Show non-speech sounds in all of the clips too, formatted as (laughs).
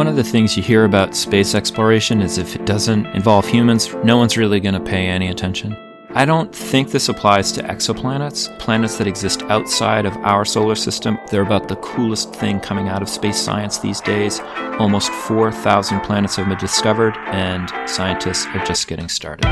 One of the things you hear about space exploration is if it doesn't involve humans, no one's really going to pay any attention. I don't think this applies to exoplanets, planets that exist outside of our solar system. They're about the coolest thing coming out of space science these days. Almost 4,000 planets have been discovered, and scientists are just getting started.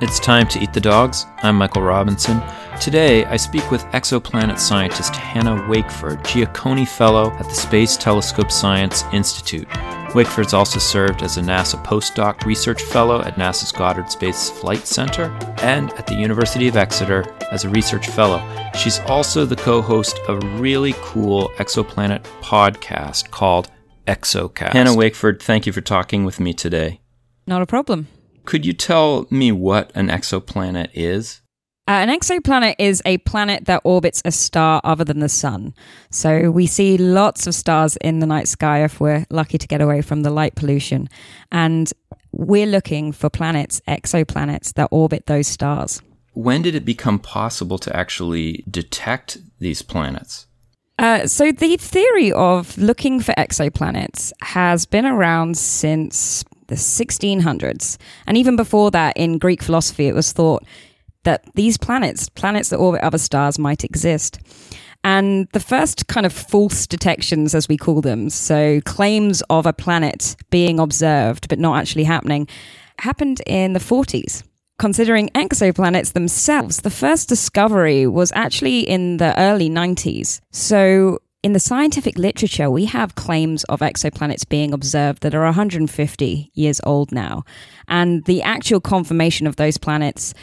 It's time to eat the dogs. I'm Michael Robinson. Today, I speak with exoplanet scientist Hannah Wakeford, Giacconi Fellow at the Space Telescope Science Institute. Wakeford's also served as a NASA postdoc research fellow at NASA's Goddard Space Flight Center and at the University of Exeter as a research fellow. She's also the co host of a really cool exoplanet podcast called Exocast. Hannah Wakeford, thank you for talking with me today. Not a problem. Could you tell me what an exoplanet is? Uh, an exoplanet is a planet that orbits a star other than the sun. So we see lots of stars in the night sky if we're lucky to get away from the light pollution. And we're looking for planets, exoplanets, that orbit those stars. When did it become possible to actually detect these planets? Uh, so the theory of looking for exoplanets has been around since the 1600s. And even before that, in Greek philosophy, it was thought that these planets, planets that orbit other stars, might exist. And the first kind of false detections, as we call them, so claims of a planet being observed but not actually happening, happened in the 40s. Considering exoplanets themselves, the first discovery was actually in the early 90s. So, in the scientific literature, we have claims of exoplanets being observed that are 150 years old now. And the actual confirmation of those planets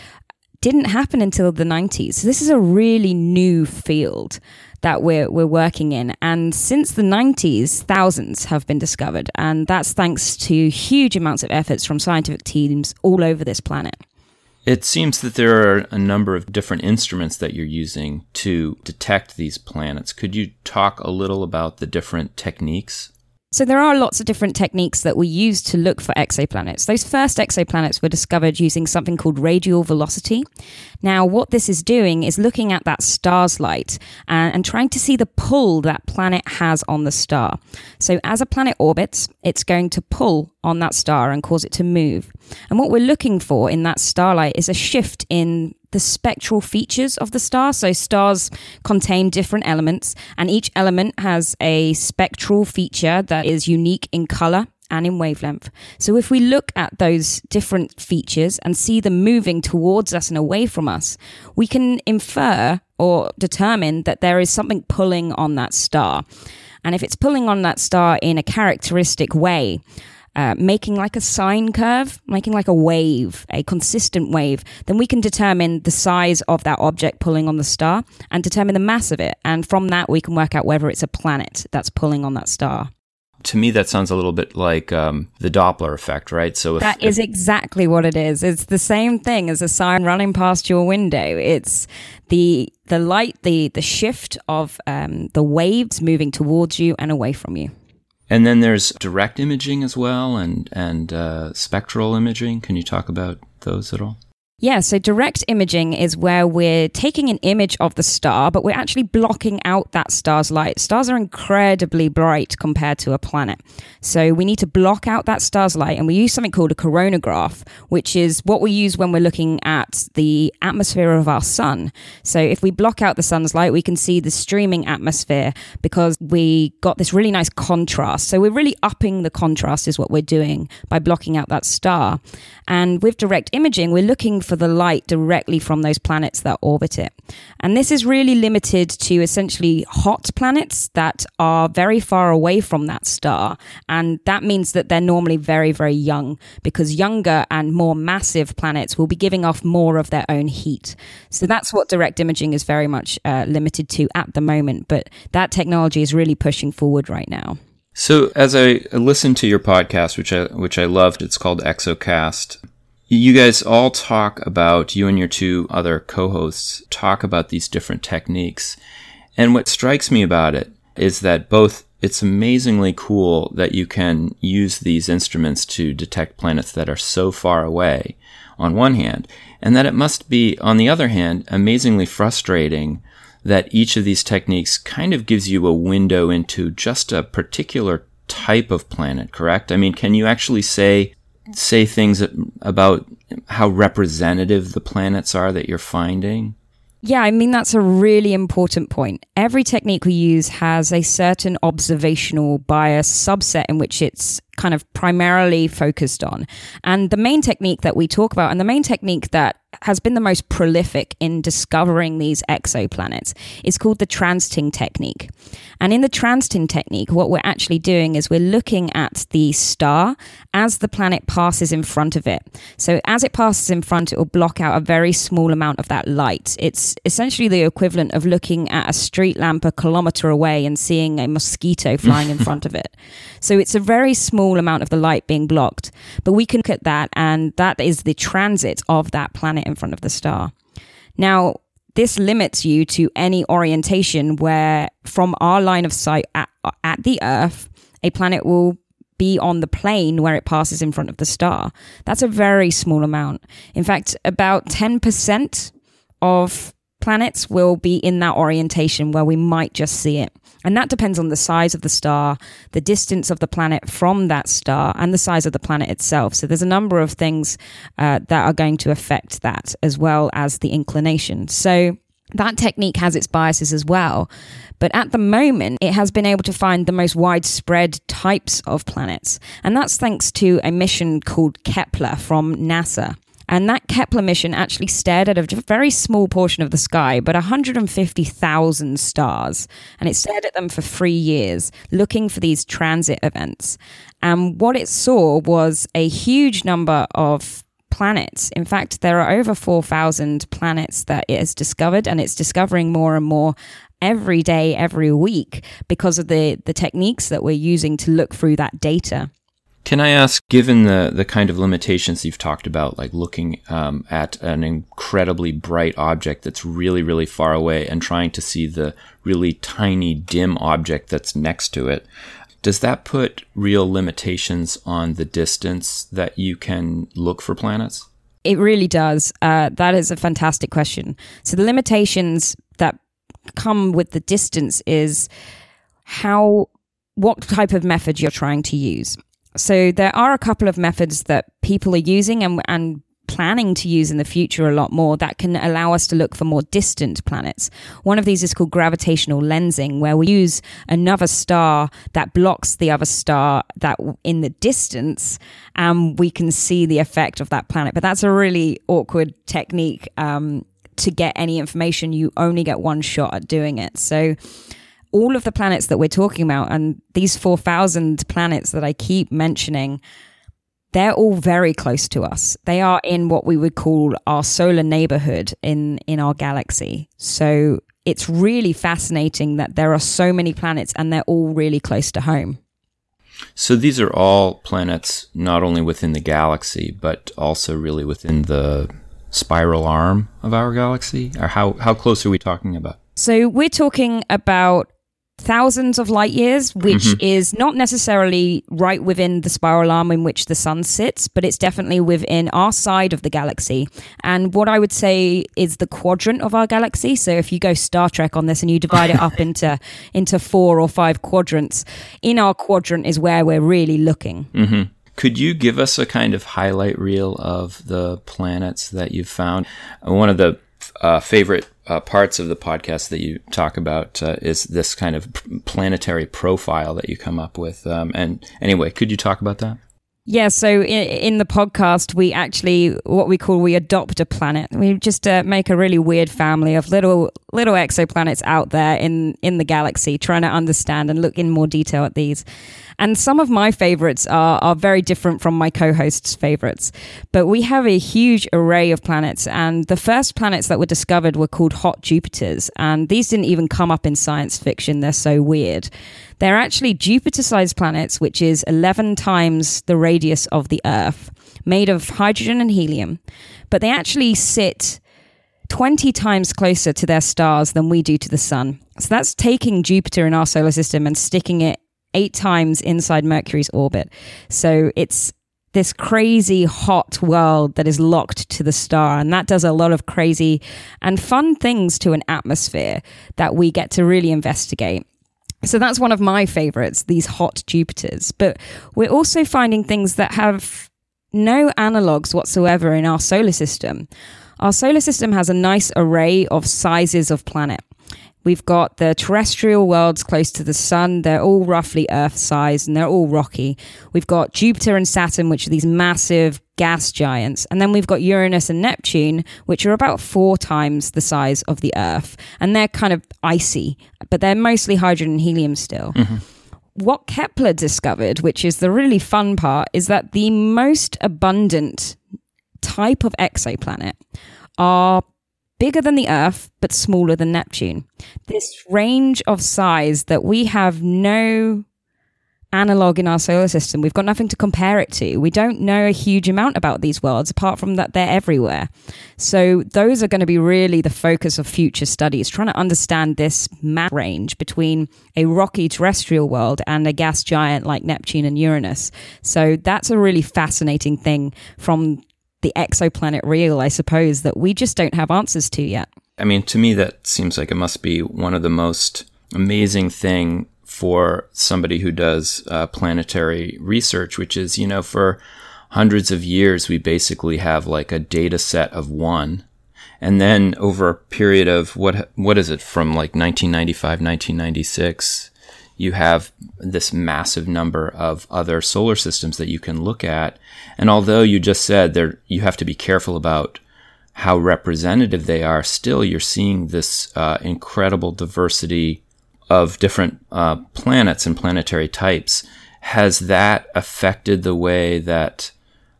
didn't happen until the 90s. So this is a really new field that we're we're working in and since the 90s thousands have been discovered and that's thanks to huge amounts of efforts from scientific teams all over this planet. It seems that there are a number of different instruments that you're using to detect these planets. Could you talk a little about the different techniques? So there are lots of different techniques that we use to look for exoplanets. Those first exoplanets were discovered using something called radial velocity. Now, what this is doing is looking at that star's light and, and trying to see the pull that planet has on the star. So as a planet orbits, it's going to pull on that star and cause it to move. And what we're looking for in that starlight is a shift in the spectral features of the star. So, stars contain different elements, and each element has a spectral feature that is unique in color and in wavelength. So, if we look at those different features and see them moving towards us and away from us, we can infer or determine that there is something pulling on that star. And if it's pulling on that star in a characteristic way, uh, making like a sine curve, making like a wave, a consistent wave, then we can determine the size of that object pulling on the star and determine the mass of it. And from that, we can work out whether it's a planet that's pulling on that star. To me, that sounds a little bit like um, the Doppler effect, right? So if, that is if- exactly what it is. It's the same thing as a sign running past your window. It's the the light, the the shift of um, the waves moving towards you and away from you. And then there's direct imaging as well, and and uh, spectral imaging. Can you talk about those at all? Yeah, so direct imaging is where we're taking an image of the star, but we're actually blocking out that star's light. Stars are incredibly bright compared to a planet. So we need to block out that star's light, and we use something called a coronagraph, which is what we use when we're looking at the atmosphere of our sun. So if we block out the sun's light, we can see the streaming atmosphere because we got this really nice contrast. So we're really upping the contrast, is what we're doing by blocking out that star. And with direct imaging, we're looking for the light directly from those planets that orbit it. And this is really limited to essentially hot planets that are very far away from that star. And that means that they're normally very, very young because younger and more massive planets will be giving off more of their own heat. So that's what direct imaging is very much uh, limited to at the moment. But that technology is really pushing forward right now. So as I listened to your podcast, which I which I loved, it's called Exocast. You guys all talk about, you and your two other co hosts talk about these different techniques. And what strikes me about it is that both it's amazingly cool that you can use these instruments to detect planets that are so far away on one hand, and that it must be, on the other hand, amazingly frustrating that each of these techniques kind of gives you a window into just a particular type of planet, correct? I mean, can you actually say say things about how representative the planets are that you're finding? Yeah, I mean, that's a really important point. Every technique we use has a certain observational bias subset in which it's kind of primarily focused on. And the main technique that we talk about, and the main technique that has been the most prolific in discovering these exoplanets is called the transiting technique. And in the transiting technique, what we're actually doing is we're looking at the star as the planet passes in front of it. So as it passes in front, it will block out a very small amount of that light. It's essentially the equivalent of looking at a street lamp a kilometer away and seeing a mosquito flying in (laughs) front of it. So it's a very small amount of the light being blocked. But we can look at that, and that is the transit of that planet in front of the star. Now, this limits you to any orientation where, from our line of sight at, at the Earth, a planet will be on the plane where it passes in front of the star. That's a very small amount. In fact, about 10% of planets will be in that orientation where we might just see it. And that depends on the size of the star, the distance of the planet from that star, and the size of the planet itself. So there's a number of things uh, that are going to affect that, as well as the inclination. So that technique has its biases as well. But at the moment, it has been able to find the most widespread types of planets. And that's thanks to a mission called Kepler from NASA. And that Kepler mission actually stared at a very small portion of the sky, but 150,000 stars. And it stared at them for three years, looking for these transit events. And what it saw was a huge number of planets. In fact, there are over 4,000 planets that it has discovered, and it's discovering more and more every day, every week, because of the, the techniques that we're using to look through that data. Can I ask, given the, the kind of limitations you've talked about, like looking um, at an incredibly bright object that's really, really far away and trying to see the really tiny, dim object that's next to it, does that put real limitations on the distance that you can look for planets? It really does. Uh, that is a fantastic question. So, the limitations that come with the distance is how, what type of method you're trying to use. So there are a couple of methods that people are using and, and planning to use in the future a lot more that can allow us to look for more distant planets. One of these is called gravitational lensing, where we use another star that blocks the other star that in the distance, and we can see the effect of that planet. But that's a really awkward technique um, to get any information. You only get one shot at doing it. So all of the planets that we're talking about and these 4,000 planets that I keep mentioning, they're all very close to us. They are in what we would call our solar neighborhood in, in our galaxy. So it's really fascinating that there are so many planets and they're all really close to home. So these are all planets not only within the galaxy, but also really within the spiral arm of our galaxy? Or how, how close are we talking about? So we're talking about thousands of light years, which mm-hmm. is not necessarily right within the spiral arm in which the sun sits, but it's definitely within our side of the galaxy. And what I would say is the quadrant of our galaxy. So if you go Star Trek on this and you divide it up (laughs) into into four or five quadrants, in our quadrant is where we're really looking. Mm-hmm. Could you give us a kind of highlight reel of the planets that you've found? One of the uh, favorite uh, parts of the podcast that you talk about uh, is this kind of planetary profile that you come up with. Um, and anyway, could you talk about that? Yeah, so in, in, the podcast, we actually what we call we adopt a planet. We just uh, make a really weird family of little little exoplanets out there in in the galaxy, trying to understand and look in more detail at these. And some of my favorites are, are very different from my co host's favorites. But we have a huge array of planets. And the first planets that were discovered were called hot Jupiters. And these didn't even come up in science fiction. They're so weird. They're actually Jupiter sized planets, which is 11 times the radius of the Earth, made of hydrogen and helium. But they actually sit 20 times closer to their stars than we do to the sun. So that's taking Jupiter in our solar system and sticking it eight times inside Mercury's orbit. So it's this crazy hot world that is locked to the star. And that does a lot of crazy and fun things to an atmosphere that we get to really investigate. So that's one of my favorites, these hot Jupiters. But we're also finding things that have no analogs whatsoever in our solar system. Our solar system has a nice array of sizes of planet. We've got the terrestrial worlds close to the sun. They're all roughly Earth size and they're all rocky. We've got Jupiter and Saturn, which are these massive gas giants. And then we've got Uranus and Neptune, which are about four times the size of the Earth. And they're kind of icy, but they're mostly hydrogen and helium still. Mm-hmm. What Kepler discovered, which is the really fun part, is that the most abundant type of exoplanet are bigger than the Earth, but smaller than Neptune. This range of size that we have no analog in our solar system. We've got nothing to compare it to. We don't know a huge amount about these worlds apart from that they're everywhere. So those are going to be really the focus of future studies, trying to understand this map range between a rocky terrestrial world and a gas giant like Neptune and Uranus. So that's a really fascinating thing from the exoplanet real, I suppose, that we just don't have answers to yet. I mean, to me, that seems like it must be one of the most amazing thing for somebody who does uh, planetary research, which is, you know, for hundreds of years, we basically have like a data set of one. And then over a period of what, what is it from like 1995, 1996, you have this massive number of other solar systems that you can look at. And although you just said there, you have to be careful about how representative they are, still you're seeing this uh, incredible diversity of different uh, planets and planetary types. Has that affected the way that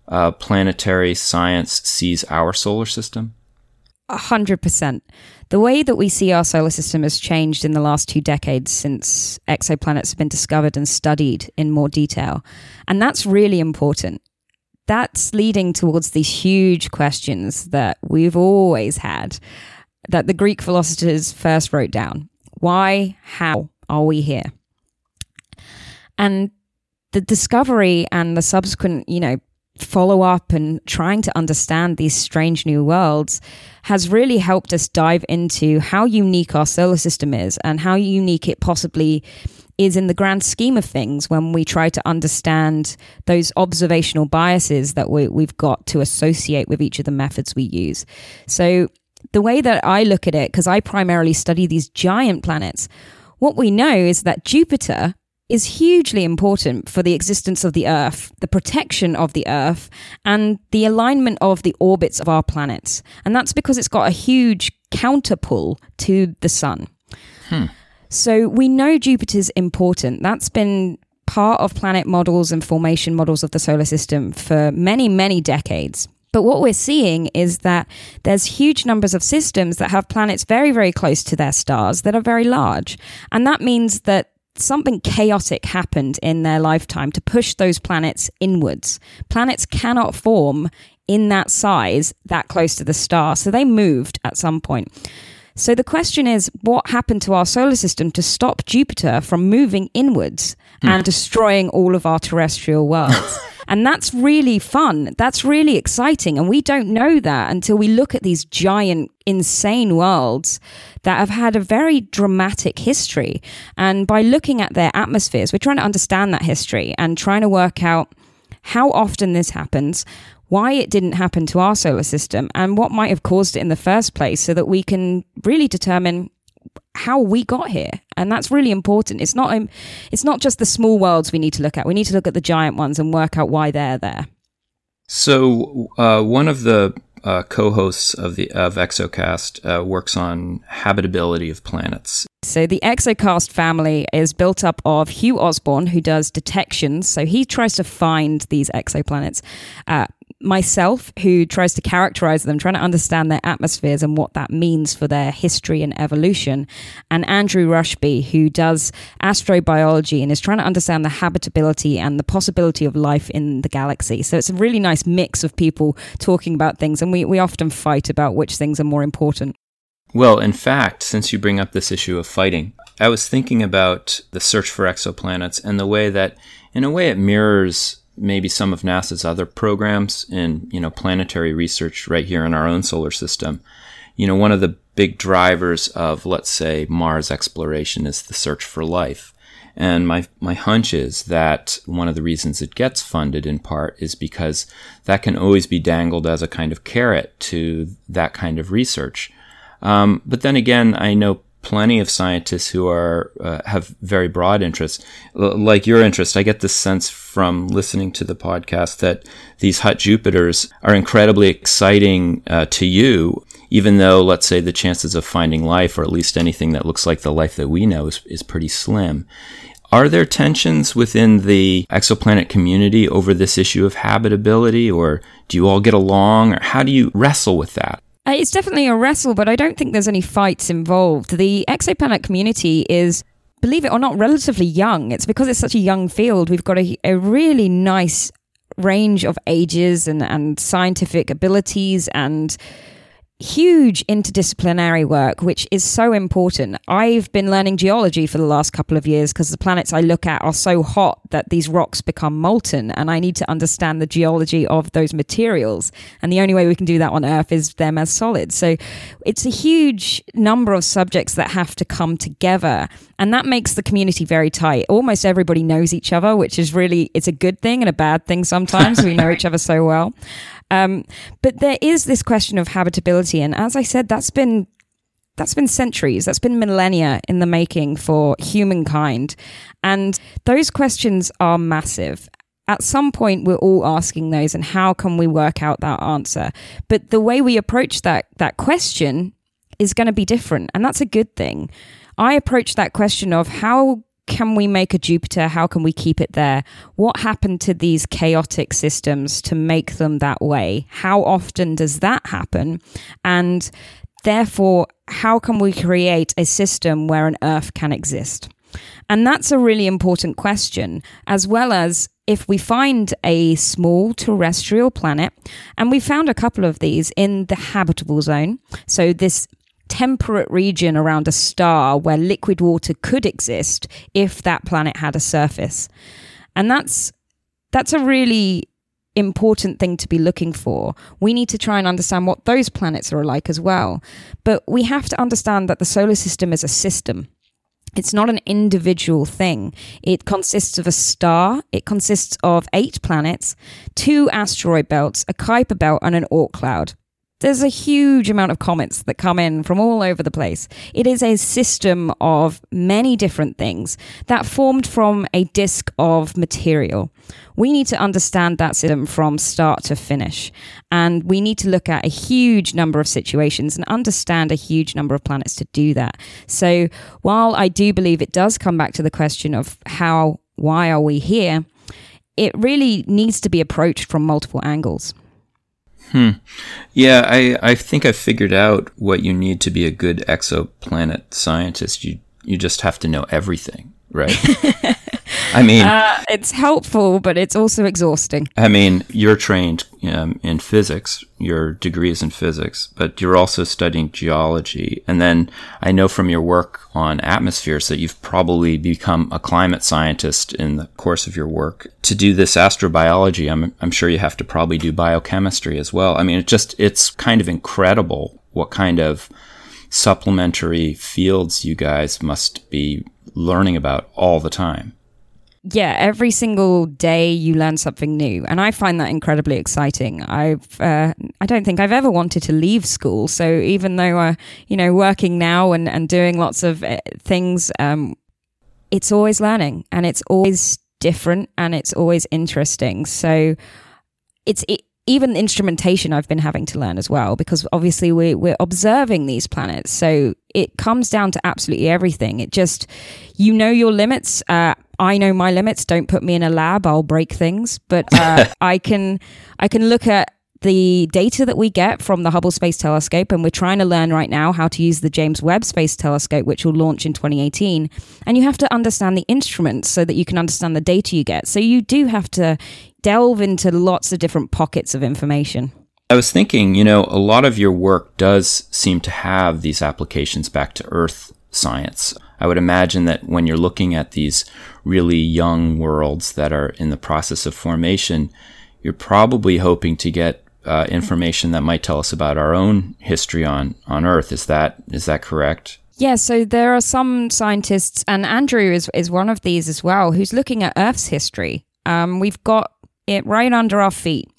uh, planetary science sees our solar system? A hundred percent. The way that we see our solar system has changed in the last two decades since exoplanets have been discovered and studied in more detail. And that's really important. That's leading towards these huge questions that we've always had that the Greek philosophers first wrote down. Why, how are we here? And the discovery and the subsequent, you know, follow up and trying to understand these strange new worlds has really helped us dive into how unique our solar system is and how unique it possibly is in the grand scheme of things when we try to understand those observational biases that we, we've got to associate with each of the methods we use. So, the way that I look at it, because I primarily study these giant planets, what we know is that Jupiter is hugely important for the existence of the Earth, the protection of the Earth, and the alignment of the orbits of our planets. And that's because it's got a huge counterpull to the Sun. Hmm. So we know Jupiter's important. That's been part of planet models and formation models of the solar system for many, many decades. But what we're seeing is that there's huge numbers of systems that have planets very, very close to their stars that are very large. And that means that something chaotic happened in their lifetime to push those planets inwards. Planets cannot form in that size that close to the star, so they moved at some point. So the question is what happened to our solar system to stop Jupiter from moving inwards hmm. and destroying all of our terrestrial worlds? (laughs) And that's really fun. That's really exciting. And we don't know that until we look at these giant, insane worlds that have had a very dramatic history. And by looking at their atmospheres, we're trying to understand that history and trying to work out how often this happens, why it didn't happen to our solar system, and what might have caused it in the first place so that we can really determine how we got here. And that's really important. It's not um, it's not just the small worlds we need to look at. We need to look at the giant ones and work out why they're there. So uh, one of the uh, co-hosts of the of exocast uh, works on habitability of planets. So the exocast family is built up of Hugh Osborn who does detections. So he tries to find these exoplanets uh, myself who tries to characterize them, trying to understand their atmospheres and what that means for their history and evolution, and Andrew Rushby, who does astrobiology and is trying to understand the habitability and the possibility of life in the galaxy. So it's a really nice mix of people talking about things, and we, we often fight about which things are more important. Well, in fact, since you bring up this issue of fighting, I was thinking about the search for exoplanets and the way that, in a way, it mirrors maybe some of NASA's other programs in, you know, planetary research right here in our own solar system. You know, one of the big drivers of, let's say, Mars exploration is the search for life. And my, my hunch is that one of the reasons it gets funded in part is because that can always be dangled as a kind of carrot to that kind of research. Um, but then again, I know plenty of scientists who are uh, have very broad interests, L- like your interest. I get this sense from listening to the podcast that these hot Jupiters are incredibly exciting uh, to you, even though, let's say, the chances of finding life, or at least anything that looks like the life that we know, is, is pretty slim. Are there tensions within the exoplanet community over this issue of habitability, or do you all get along, or how do you wrestle with that? Uh, it's definitely a wrestle, but I don't think there's any fights involved. The exoplanet community is, believe it or not, relatively young. It's because it's such a young field. We've got a, a really nice range of ages and, and scientific abilities and huge interdisciplinary work, which is so important. I've been learning geology for the last couple of years because the planets I look at are so hot that these rocks become molten, and I need to understand the geology of those materials. And the only way we can do that on Earth is them as solids. So it's a huge number of subjects that have to come together, and that makes the community very tight. Almost everybody knows each other, which is really it's a good thing and a bad thing sometimes. we know each (laughs) other so well. Um, but there is this question of habitability, and as I said, that's been that's been centuries, that's been millennia in the making for humankind, and those questions are massive. At some point, we're all asking those, and how can we work out that answer? But the way we approach that that question is going to be different, and that's a good thing. I approach that question of how can we make a Jupiter? How can we keep it there? What happened to these chaotic systems to make them that way? How often does that happen? And therefore, how can we create a system where an Earth can exist? And that's a really important question, as well as if we find a small terrestrial planet, and we found a couple of these in the habitable zone. So, this temperate region around a star where liquid water could exist if that planet had a surface. And that's that's a really important thing to be looking for. We need to try and understand what those planets are like as well. But we have to understand that the solar system is a system. It's not an individual thing. It consists of a star. It consists of eight planets, two asteroid belts, a Kuiper belt, and an Oort cloud there's a huge amount of comments that come in from all over the place. It is a system of many different things that formed from a disk of material. We need to understand that system from start to finish. And we need to look at a huge number of situations and understand a huge number of planets to do that. So while I do believe it does come back to the question of how, why are we here? It really needs to be approached from multiple angles. Hmm. Yeah, I, I think I figured out what you need to be a good exoplanet scientist. You you just have to know everything, right? (laughs) I mean, uh, it's helpful, but it's also exhausting. I mean, you're trained um, in physics, your degree is in physics, but you're also studying geology. And then I know from your work on atmospheres that you've probably become a climate scientist in the course of your work. To do this astrobiology, I'm, I'm sure you have to probably do biochemistry as well. I mean, it just, it's kind of incredible what kind of supplementary fields you guys must be learning about all the time yeah, every single day you learn something new, and I find that incredibly exciting. I've uh, I don't think I've ever wanted to leave school, so even though I, uh, you know, working now and and doing lots of uh, things, um, it's always learning, and it's always different, and it's always interesting. So it's it, even instrumentation I've been having to learn as well because obviously we, we're observing these planets. So it comes down to absolutely everything. It just, you know your limits. Uh, I know my limits. Don't put me in a lab. I'll break things. But uh, (laughs) I can, I can look at the data that we get from the Hubble Space Telescope, and we're trying to learn right now how to use the James Webb Space Telescope, which will launch in 2018. And you have to understand the instruments so that you can understand the data you get. So you do have to delve into lots of different pockets of information. I was thinking, you know, a lot of your work does seem to have these applications back to Earth science. I would imagine that when you're looking at these really young worlds that are in the process of formation, you're probably hoping to get uh, information that might tell us about our own history on, on Earth. Is that is that correct? Yeah, so there are some scientists, and Andrew is, is one of these as well, who's looking at Earth's history. Um, we've got it right under our feet.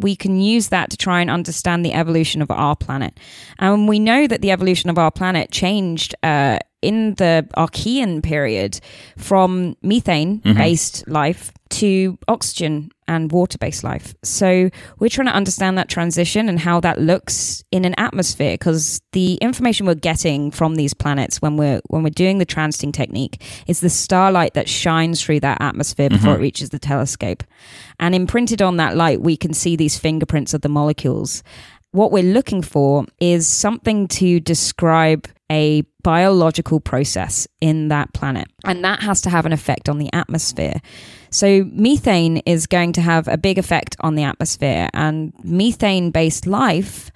We can use that to try and understand the evolution of our planet. And we know that the evolution of our planet changed uh, in the Archean period from methane based mm-hmm. life to oxygen and water based life. So we're trying to understand that transition and how that looks in an atmosphere because the information we're getting from these planets when we're when we're doing the transiting technique is the starlight that shines through that atmosphere before mm-hmm. it reaches the telescope. And imprinted on that light we can see these fingerprints of the molecules what we're looking for is something to describe a biological process in that planet. And that has to have an effect on the atmosphere. So, methane is going to have a big effect on the atmosphere, and methane based life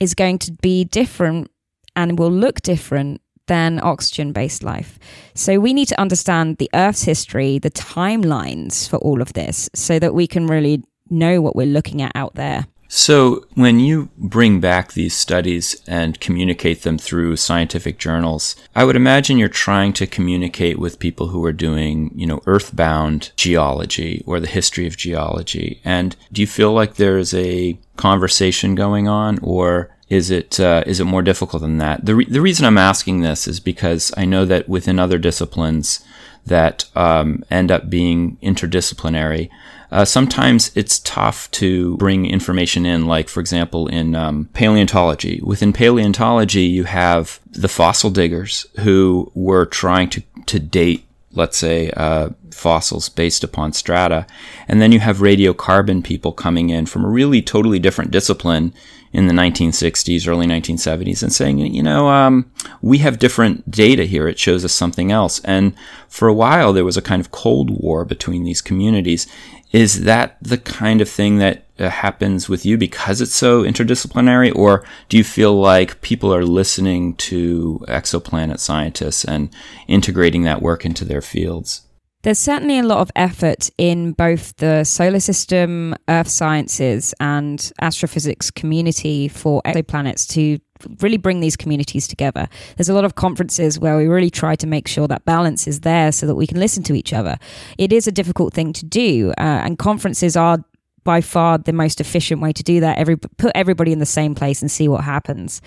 is going to be different and will look different than oxygen based life. So, we need to understand the Earth's history, the timelines for all of this, so that we can really know what we're looking at out there. So, when you bring back these studies and communicate them through scientific journals, I would imagine you're trying to communicate with people who are doing, you know, earthbound geology or the history of geology. And do you feel like there's a conversation going on or is it uh, is it more difficult than that? The, re- the reason I'm asking this is because I know that within other disciplines that um, end up being interdisciplinary, uh, sometimes it's tough to bring information in, like, for example, in um, paleontology. Within paleontology, you have the fossil diggers who were trying to, to date, let's say, uh, fossils based upon strata. And then you have radiocarbon people coming in from a really totally different discipline in the 1960s, early 1970s, and saying, you know, um, we have different data here. It shows us something else. And for a while, there was a kind of cold war between these communities. Is that the kind of thing that uh, happens with you because it's so interdisciplinary, or do you feel like people are listening to exoplanet scientists and integrating that work into their fields? There's certainly a lot of effort in both the solar system, earth sciences, and astrophysics community for exoplanets to really bring these communities together. There's a lot of conferences where we really try to make sure that balance is there so that we can listen to each other. It is a difficult thing to do, uh, and conferences are by far the most efficient way to do that. Every put everybody in the same place and see what happens.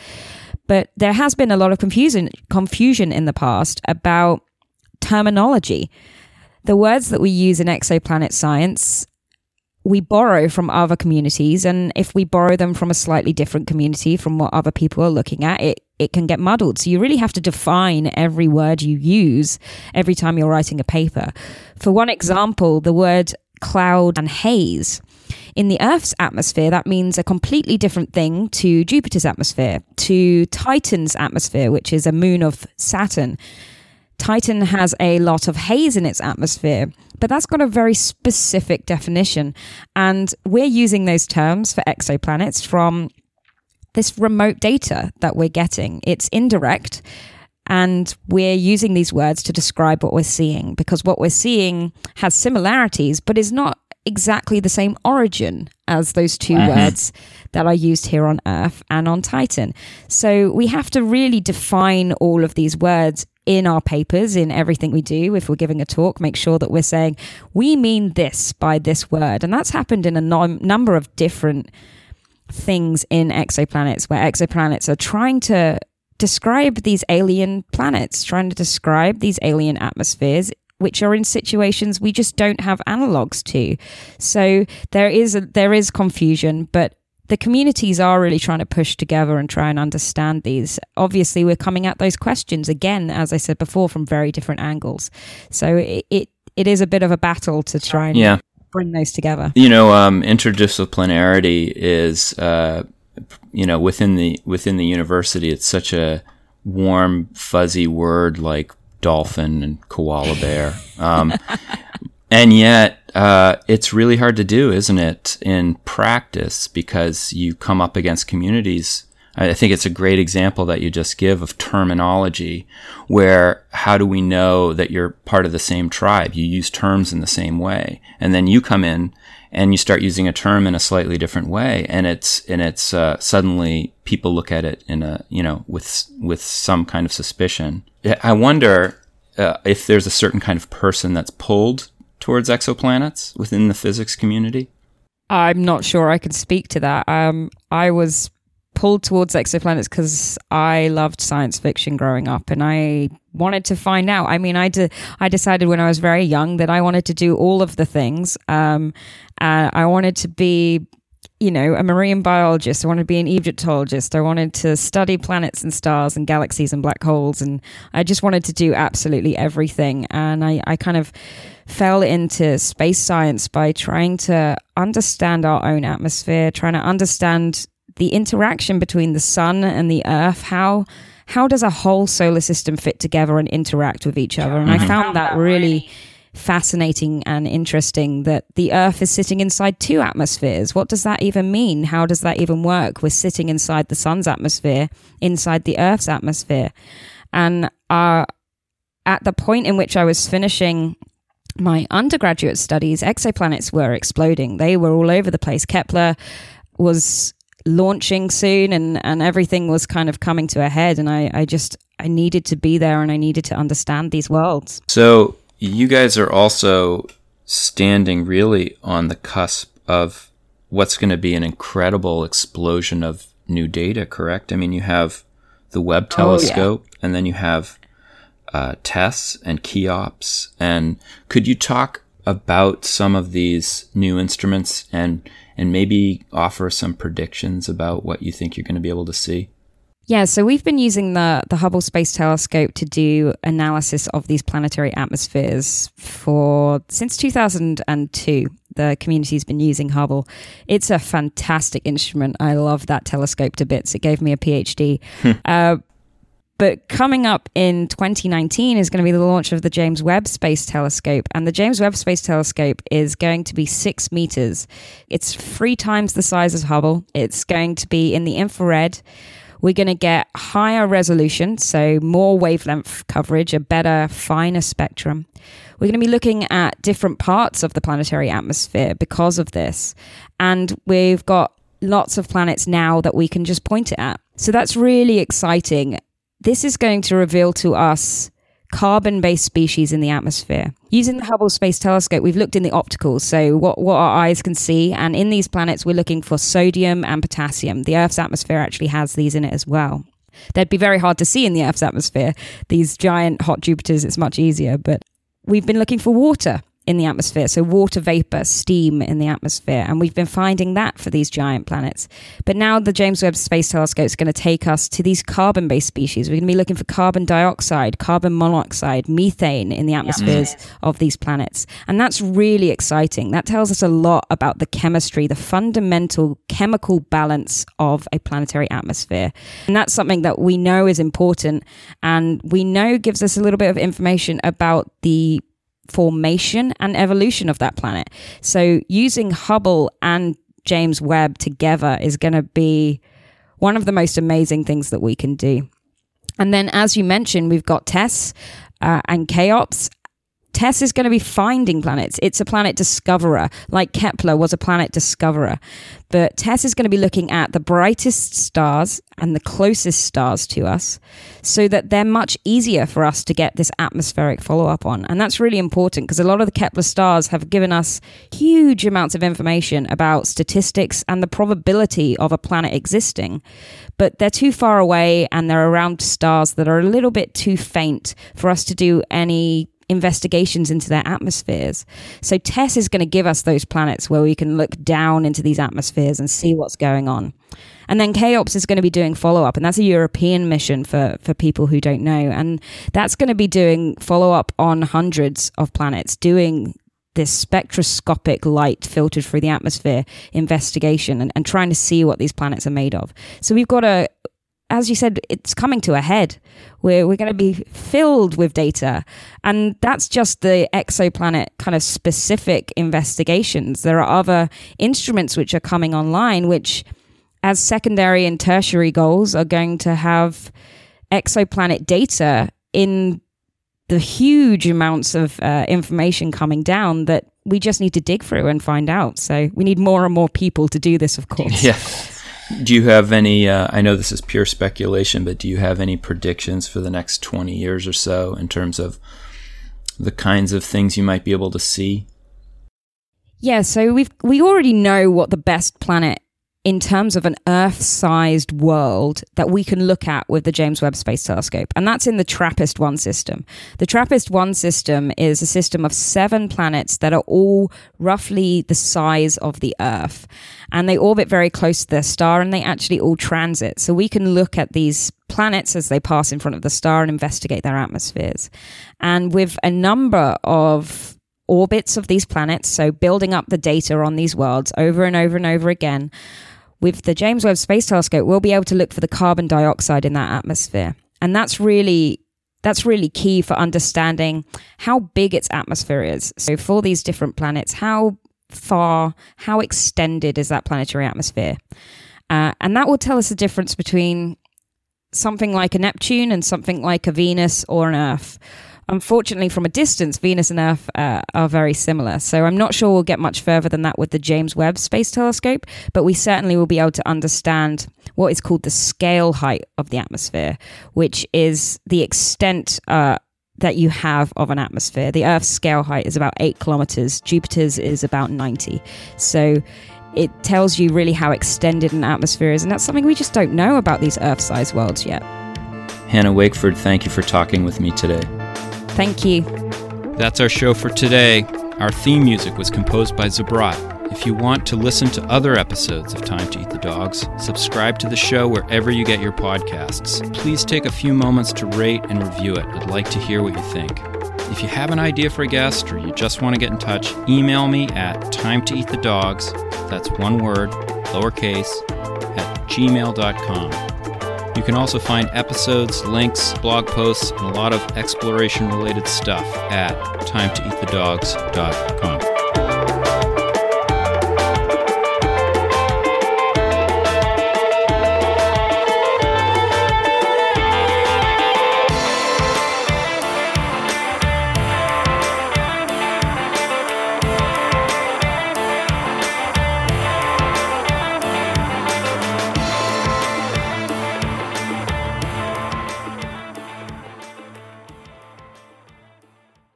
But there has been a lot of confusion confusion in the past about terminology. The words that we use in exoplanet science we borrow from other communities and if we borrow them from a slightly different community from what other people are looking at it it can get muddled. So you really have to define every word you use every time you're writing a paper. For one example the word cloud and haze. In the Earth's atmosphere, that means a completely different thing to Jupiter's atmosphere, to Titan's atmosphere, which is a moon of Saturn. Titan has a lot of haze in its atmosphere, but that's got a very specific definition. And we're using those terms for exoplanets from this remote data that we're getting. It's indirect. And we're using these words to describe what we're seeing because what we're seeing has similarities, but is not exactly the same origin as those 2 uh-huh. words that are used here on Earth and on Titan. So we have to really define all of these words in our papers, in everything we do, if we're giving a talk, make sure that we're saying, we mean this by this word. And that's happened in a number of different things in exoplanets, where exoplanets are trying to describe these alien planets, trying to describe these alien atmospheres which are in situations we just don't have analogs to. So there is a, there is confusion, but the communities are really trying to push together and try and understand these. Obviously, we're coming at those questions again, as I said before, from very different angles. So it it, it is a bit of a battle to try and yeah. bring those together. You know, um, interdisciplinarity is, uh, you know, within the within the university, it's such a warm, fuzzy word like dolphin and koala bear. Um, (laughs) and yet, uh, it's really hard to do, isn't it, in practice, because you come up against communities I think it's a great example that you just give of terminology where how do we know that you're part of the same tribe? You use terms in the same way. And then you come in and you start using a term in a slightly different way. And it's, and it's, uh, suddenly people look at it in a, you know, with, with some kind of suspicion. I wonder uh, if there's a certain kind of person that's pulled towards exoplanets within the physics community. I'm not sure I can speak to that. Um, I was pulled towards exoplanets because I loved science fiction growing up and I wanted to find out. I mean, I, de- I decided when I was very young that I wanted to do all of the things. Um, uh, I wanted to be, you know, a marine biologist. I wanted to be an Egyptologist. I wanted to study planets and stars and galaxies and black holes. And I just wanted to do absolutely everything. And I, I kind of fell into space science by trying to understand our own atmosphere, trying to understand the interaction between the sun and the earth how how does a whole solar system fit together and interact with each other and mm-hmm. i found that really fascinating and interesting that the earth is sitting inside two atmospheres. What does that even mean? How does that even work? We're sitting inside the sun's atmosphere inside the earth's atmosphere. And uh, at the point in which i was finishing my undergraduate studies exoplanets were exploding. They were all over the place. Kepler was launching soon and and everything was kind of coming to a head and I, I just I needed to be there and I needed to understand these worlds. So you guys are also standing really on the cusp of what's going to be an incredible explosion of new data, correct? I mean, you have the Webb telescope oh, yeah. and then you have uh, TESS and CHEOPS. And could you talk about some of these new instruments and and maybe offer some predictions about what you think you're going to be able to see? Yeah, so we've been using the the Hubble Space Telescope to do analysis of these planetary atmospheres for since 2002. The community's been using Hubble. It's a fantastic instrument. I love that telescope to bits. It gave me a PhD. Hmm. uh, but coming up in 2019 is going to be the launch of the James Webb Space Telescope. And the James Webb Space Telescope is going to be six meters. It's three times the size of Hubble. It's going to be in the infrared. We're going to get higher resolution, so more wavelength coverage, a better, finer spectrum. We're going to be looking at different parts of the planetary atmosphere because of this. And we've got lots of planets now that we can just point it at. So that's really exciting this is going to reveal to us carbon based species in the atmosphere. Using the Hubble Space Telescope, we've looked in the optical, so what, what our eyes can see. And in these planets, we're looking for sodium and potassium. The Earth's atmosphere actually has these in it as well. They'd be very hard to see in the Earth's atmosphere. These giant hot Jupiters, it's much easier. But we've been looking for water in the atmosphere. So, water vapor, steam in the atmosphere. And we've been finding that for these giant planets. But now the James Webb Space Telescope is going to take us to these carbon based species. We're going to be looking for carbon dioxide, carbon monoxide, methane in the atmospheres yeah. of these planets. And that's really exciting. That tells us a lot about the chemistry, the fundamental chemical balance of a planetary atmosphere. And that's something that we know is important and we know gives us a little bit of information about the formation and evolution of that planet. So using Hubble and James Webb together is going to be one of the most amazing things that we can do. And then, as you mentioned, we've got TESS uh, and CHEOPS TESS is going to be finding planets. It's a planet discoverer, like Kepler was a planet discoverer. But TESS is going to be looking at the brightest stars and the closest stars to us so that they're much easier for us to get this atmospheric follow up on. And that's really important because a lot of the Kepler stars have given us huge amounts of information about statistics and the probability of a planet existing. But they're too far away and they're around stars that are a little bit too faint for us to do any investigations into their atmospheres. So TESS is going to give us those planets where we can look down into these atmospheres and see what's going on. And then CHEOPS is going to be doing follow up, and that's a European mission for, for people who don't know. And that's going to be doing follow up on hundreds of planets, doing this spectroscopic light filtered through the atmosphere investigation and, and trying to see what these planets are made of. So we've got a as you said, it's coming to a head. We're, we're going to be filled with data. And that's just the exoplanet kind of specific investigations. There are other instruments which are coming online, which as secondary and tertiary goals are going to have exoplanet data in the huge amounts of uh, information coming down that we just need to dig through and find out. So we need more and more people to do this, of course. (laughs) Yeah. Do you have any? Uh, I know this is pure speculation, but do you have any predictions for the next 20 years or so in terms of the kinds of things you might be able to see? Yeah, so we've we already know what the best planet in terms of an Earth sized world that we can look at with the James Webb Space Telescope. And that's in the TRAPPIST 1 system. The TRAPPIST 1 system is a system of seven planets that are all roughly the size of the Earth. And they orbit very close to their star and they actually all transit. So we can look at these planets as they pass in front of the star and investigate their atmospheres. And with a number of orbits of these planets, so building up the data on these worlds over and over and over again, with the James Webb Space Telescope, we'll be able to look for the carbon dioxide in that atmosphere. And that's really that's really key for understanding how big its atmosphere is. So for these different planets, how far, how extended is that planetary atmosphere? Uh, and that will tell us the difference between something like a Neptune and something like a Venus or an Earth unfortunately, from a distance, Venus and Earth uh, are very similar. So I'm not sure we'll get much further than that with the James Webb Space Telescope, but we certainly will be able to understand what is called the scale height of the atmosphere, which is the extent. Uh, that you have of an atmosphere. The Earth's scale height is about eight kilometers, Jupiter's is about 90. So it tells you really how extended an atmosphere is, and that's something we just don't know about these Earth sized worlds yet. Hannah Wakeford, thank you for talking with me today. Thank you. That's our show for today. Our theme music was composed by Zabrat. If you want to listen to other episodes of Time to Eat the Dogs, subscribe to the show wherever you get your podcasts. Please take a few moments to rate and review it. I'd like to hear what you think. If you have an idea for a guest or you just want to get in touch, email me at time to eat the dogs, that's one word, lowercase, at gmail.com. You can also find episodes, links, blog posts, and a lot of exploration related stuff at timetoeatthedogs.com.